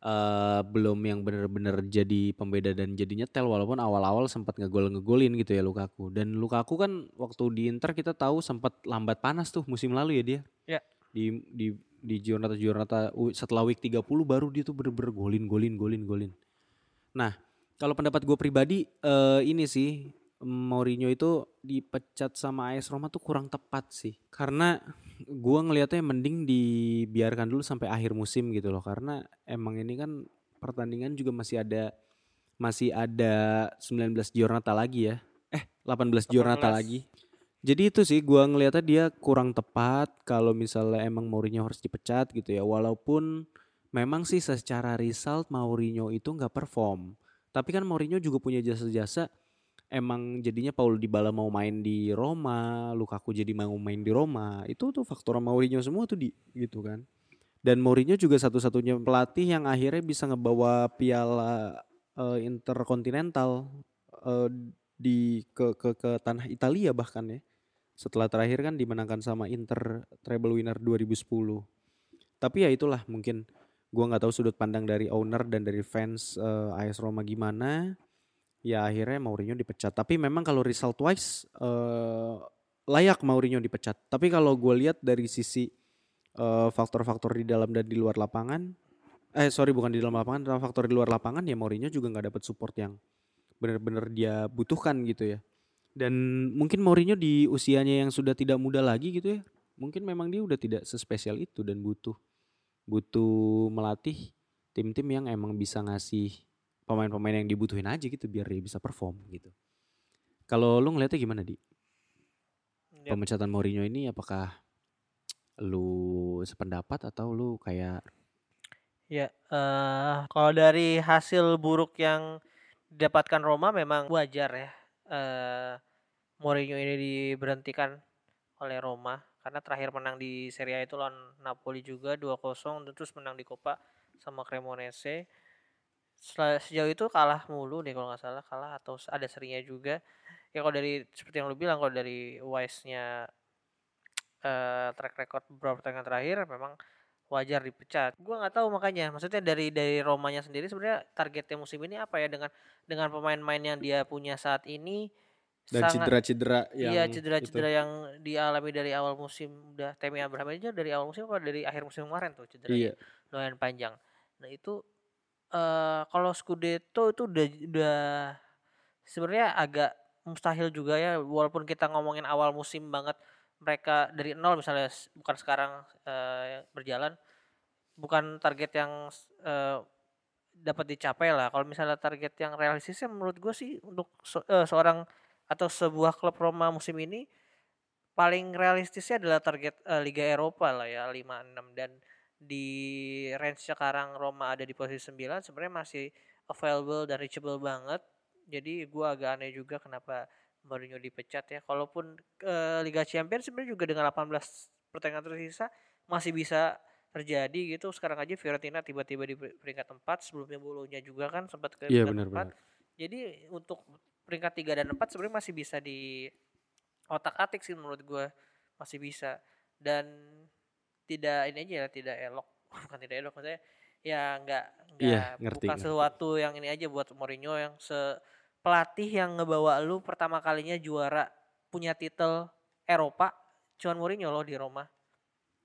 eh belum yang bener-bener jadi pembeda dan jadi nyetel walaupun awal-awal sempat ngegol ngegolin gitu ya Lukaku. Dan Lukaku kan waktu di Inter kita tahu sempat lambat panas tuh musim lalu ya dia. Ya. di di di Giornata Giornata u- setelah week 30 baru dia tuh bener-bener golin golin golin golin. Nah kalau pendapat gue pribadi eh ini sih Mourinho itu dipecat sama AS Roma tuh kurang tepat sih. Karena gua ngelihatnya mending dibiarkan dulu sampai akhir musim gitu loh. Karena emang ini kan pertandingan juga masih ada masih ada 19 Giornata lagi ya. Eh 18 Giornata 18. lagi jadi itu sih gua ngelihatnya dia kurang tepat kalau misalnya emang Mourinho harus dipecat gitu ya walaupun memang sih secara result Mourinho itu nggak perform tapi kan Mourinho juga punya jasa-jasa emang jadinya Paul Dybala mau main di Roma, Lukaku jadi mau main di Roma. Itu tuh faktor Mourinho semua tuh di gitu kan. Dan Mourinho juga satu-satunya pelatih yang akhirnya bisa ngebawa piala eh, interkontinental eh, di ke, ke ke tanah Italia bahkan ya. Setelah terakhir kan dimenangkan sama Inter treble winner 2010. Tapi ya itulah mungkin gua nggak tahu sudut pandang dari owner dan dari fans eh, AS Roma gimana ya akhirnya Mourinho dipecat. Tapi memang kalau result wise eh, layak Mourinho dipecat. Tapi kalau gue lihat dari sisi eh, faktor-faktor di dalam dan di luar lapangan, eh sorry bukan di dalam lapangan, faktor di luar lapangan ya Mourinho juga nggak dapat support yang benar-benar dia butuhkan gitu ya. Dan mungkin Mourinho di usianya yang sudah tidak muda lagi gitu ya, mungkin memang dia udah tidak sespesial itu dan butuh butuh melatih tim-tim yang emang bisa ngasih pemain-pemain yang dibutuhin aja gitu biar dia bisa perform gitu. Kalau lu ngeliatnya gimana di Ya, pemecatan Mourinho ini apakah lu sependapat atau lu kayak Ya, eh kalau dari hasil buruk yang didapatkan Roma memang wajar ya. Eh Mourinho ini diberhentikan oleh Roma karena terakhir menang di Serie A itu lawan Napoli juga 2-0 dan terus menang di Coppa sama Cremonese. Sejauh itu kalah mulu deh kalau nggak salah kalah atau ada serinya juga. Ya kalau dari seperti yang lu bilang kalau dari wise-nya eh track record beberapa pertandingan terakhir memang wajar dipecat. Gua nggak tahu makanya. Maksudnya dari dari Romanya sendiri sebenarnya targetnya musim ini apa ya dengan dengan pemain-pemain yang dia punya saat ini dan cedera-cedera yang iya itu? cedera-cedera yang dialami dari awal musim udah Temi Abraham aja dari awal musim apa dari akhir musim kemarin tuh cederanya Iya. lumayan panjang. Nah itu eh kalau Scudetto itu udah udah sebenarnya agak mustahil juga ya walaupun kita ngomongin awal musim banget mereka dari nol misalnya bukan sekarang eh, berjalan bukan target yang eh, dapat dicapai lah. Kalau misalnya target yang realistisnya menurut gue sih untuk se- eh, seorang atau sebuah klub Roma musim ini paling realistisnya adalah target eh, Liga Eropa lah ya 5-6 dan di range sekarang Roma ada di posisi 9 sebenarnya masih available dan reachable banget. Jadi gua agak aneh juga kenapa Mourinho dipecat ya. Kalaupun ke Liga Champions sebenarnya juga dengan 18 pertandingan tersisa masih bisa terjadi gitu. Sekarang aja Fiorentina tiba-tiba di peringkat 4 sebelumnya Bolonya juga kan sempat ke Iya peringkat benar-benar. 4 jadi untuk peringkat 3 dan 4 sebenarnya masih bisa di otak-atik sih menurut gue masih bisa. Dan tidak ini aja ya tidak elok. [LAUGHS] Bukan tidak elok maksudnya ya nggak nggak Iya, ngerti, bukan ngerti. sesuatu yang ini aja buat Mourinho yang se pelatih yang ngebawa lu pertama kalinya juara punya titel Eropa cuman Mourinho loh di Roma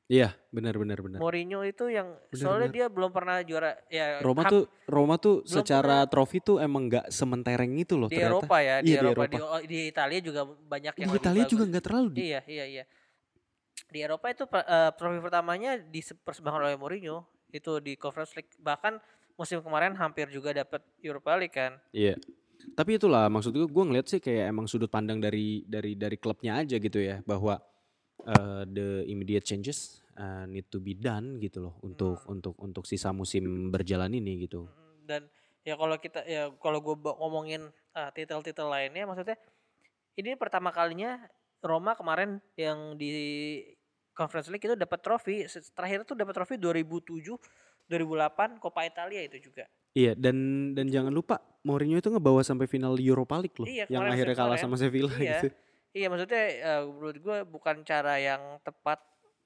Iya, benar benar benar. Mourinho itu yang Benar, soalnya benar. dia belum pernah juara ya Roma ham- tuh Roma tuh secara trofi tuh emang nggak sementereng itu loh di ternyata. Eropa ya di Iya, di Eropa di, Eropa. di Italia juga banyak yang Di Italia bagus. juga nggak terlalu di. Iya, iya, iya. Di Eropa itu eh, trofi pertamanya dipersembahkan oleh Mourinho itu di Conference League. Bahkan musim kemarin hampir juga dapat Europa League kan. Iya. Tapi itulah maksud gue gue ngeliat sih kayak emang sudut pandang dari dari dari klubnya aja gitu ya bahwa uh, the immediate changes uh, need to be done gitu loh untuk Hmm. untuk untuk sisa musim berjalan ini gitu. Mm, Dan ya kalau kita ya kalau gue ngomongin eh, titel-titel lainnya maksudnya ini pertama kalinya Roma kemarin yang di Conference League itu dapat trofi terakhir tuh dapat trofi 2007 2008 Coppa Italia itu juga. Iya dan dan jangan lupa Mourinho itu ngebawa sampai final Europa League loh Iya, yang akhirnya kalah kemarin. sama Sevilla Iya. gitu. Iya maksudnya eh, menurut gue bukan cara yang tepat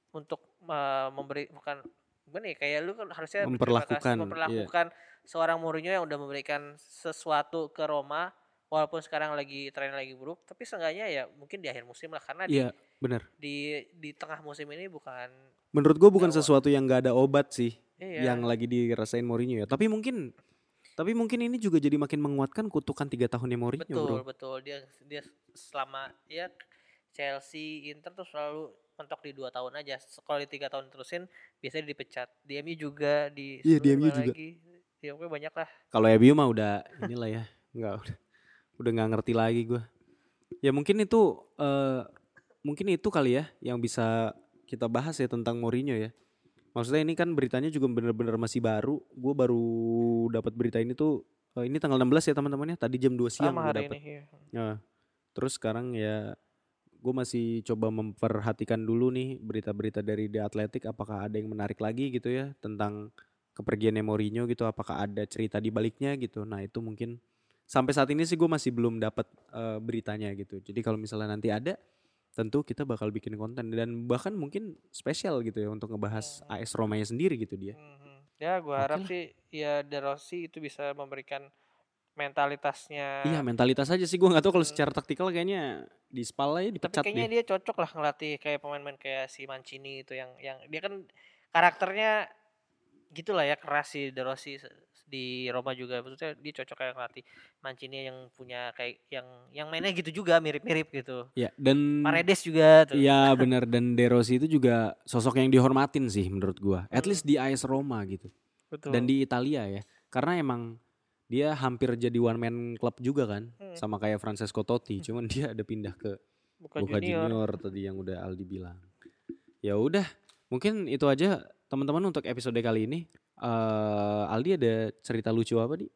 untuk eh, memberi bukan gimana ya kayak lu kan harusnya kasih, Memperlakukan, iya. memperlakukan seorang Mourinho yang udah memberikan sesuatu ke Roma walaupun sekarang lagi tren lagi buruk tapi seenggaknya ya mungkin di akhir musim lah karena Iya, benar. di, di di tengah musim ini bukan Menurut gue bukan sesuatu yang gak ada obat sih iya yang lagi dirasain Mourinho ya. Tapi mungkin tapi mungkin ini juga jadi makin menguatkan kutukan tiga tahunnya Mourinho, betul bro. betul dia dia selama ya Chelsea Inter tuh selalu mentok di dua tahun aja kalau di tiga tahun terusin biasanya dipecat di MU juga di Iya, di MU juga. lagi ya pokoknya banyak lah Kalau MU mah udah [LAUGHS] inilah ya, nggak udah udah nggak ngerti lagi gue. Ya mungkin itu eh mungkin itu kali ya yang bisa kita bahas ya tentang Mourinho ya. Maksudnya ini kan beritanya juga bener-bener masih baru. Gue baru dapat berita ini tuh eh, ini tanggal 16 ya teman-teman ya. Tadi jam 2 siang sama gue hari dapat. ini. Nah, terus sekarang ya gue masih coba memperhatikan dulu nih berita-berita dari The Athletic apakah ada yang menarik lagi gitu ya tentang kepergiannya Mourinho gitu apakah ada cerita di baliknya gitu nah itu mungkin sampai saat ini sih gue masih belum dapat eh, beritanya gitu jadi kalau misalnya nanti ada tentu kita bakal bikin konten dan bahkan mungkin spesial gitu ya untuk ngebahas AS Romanya sendiri gitu dia Mhm. ya gua Oke harap sih ya De Rossi itu bisa memberikan mentalitasnya iya mentalitas aja sih gue nggak tahu kalau Hmm. secara taktikal kayaknya di spal aja tapi dipecat kayaknya dia dia cocok lah ngelatih kayak pemain-pemain kayak si Mancini itu yang yang dia kan karakternya gitulah ya keras si De Rossi di Roma juga maksudnya dia cocok kayak ngelatih Mancini yang punya kayak yang yang mainnya gitu juga mirip-mirip gitu ya dan Paredes juga tuh Iya benar dan De Rossi itu juga sosok yang dihormatin sih menurut gua. At Hmm. least di AS Roma gitu. betul Dan di Italia ya. Karena emang dia hampir jadi one man club juga kan Hmm. sama kayak Francesco Totti, cuman dia ada pindah ke bukan Boca junior, Junior tadi yang udah Aldi bilang. Ya udah, mungkin itu aja teman-teman untuk episode kali ini. Eh Aldi ada cerita lucu apa di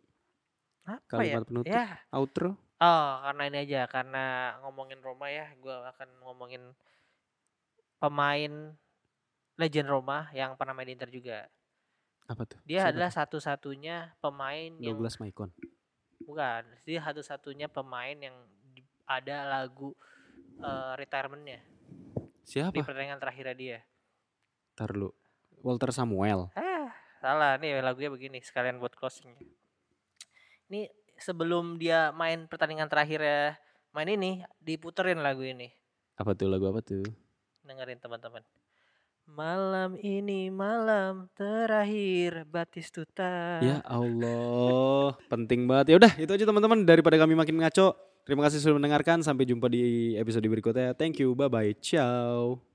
apa ya kalimat penutup ya outro? Oh, karena ini aja, karena ngomongin Roma ya, gua akan ngomongin pemain legend Roma yang pernah main di Inter juga. Apa tuh? Dia Siapa adalah satu-satunya pemain yang Douglas Maicon. bukan, dia satu-satunya pemain yang di- ada lagu eh, retirementnya di Siapa? pertandingan terakhirnya dia. Ntar lu. Walter Samuel. Ah, salah nih lagunya begini, sekalian buat closingnya. Ini sebelum dia main pertandingan terakhirnya main ini diputerin lagu ini. Apa tuh lagu apa tuh? dengerin teman-teman. Malam ini malam terakhir Batistuta. Ya Allah, penting banget. Ya udah, itu aja teman-teman daripada kami makin ngaco. Terima kasih sudah mendengarkan. Sampai jumpa di episode berikutnya. Thank you. Bye bye. Ciao.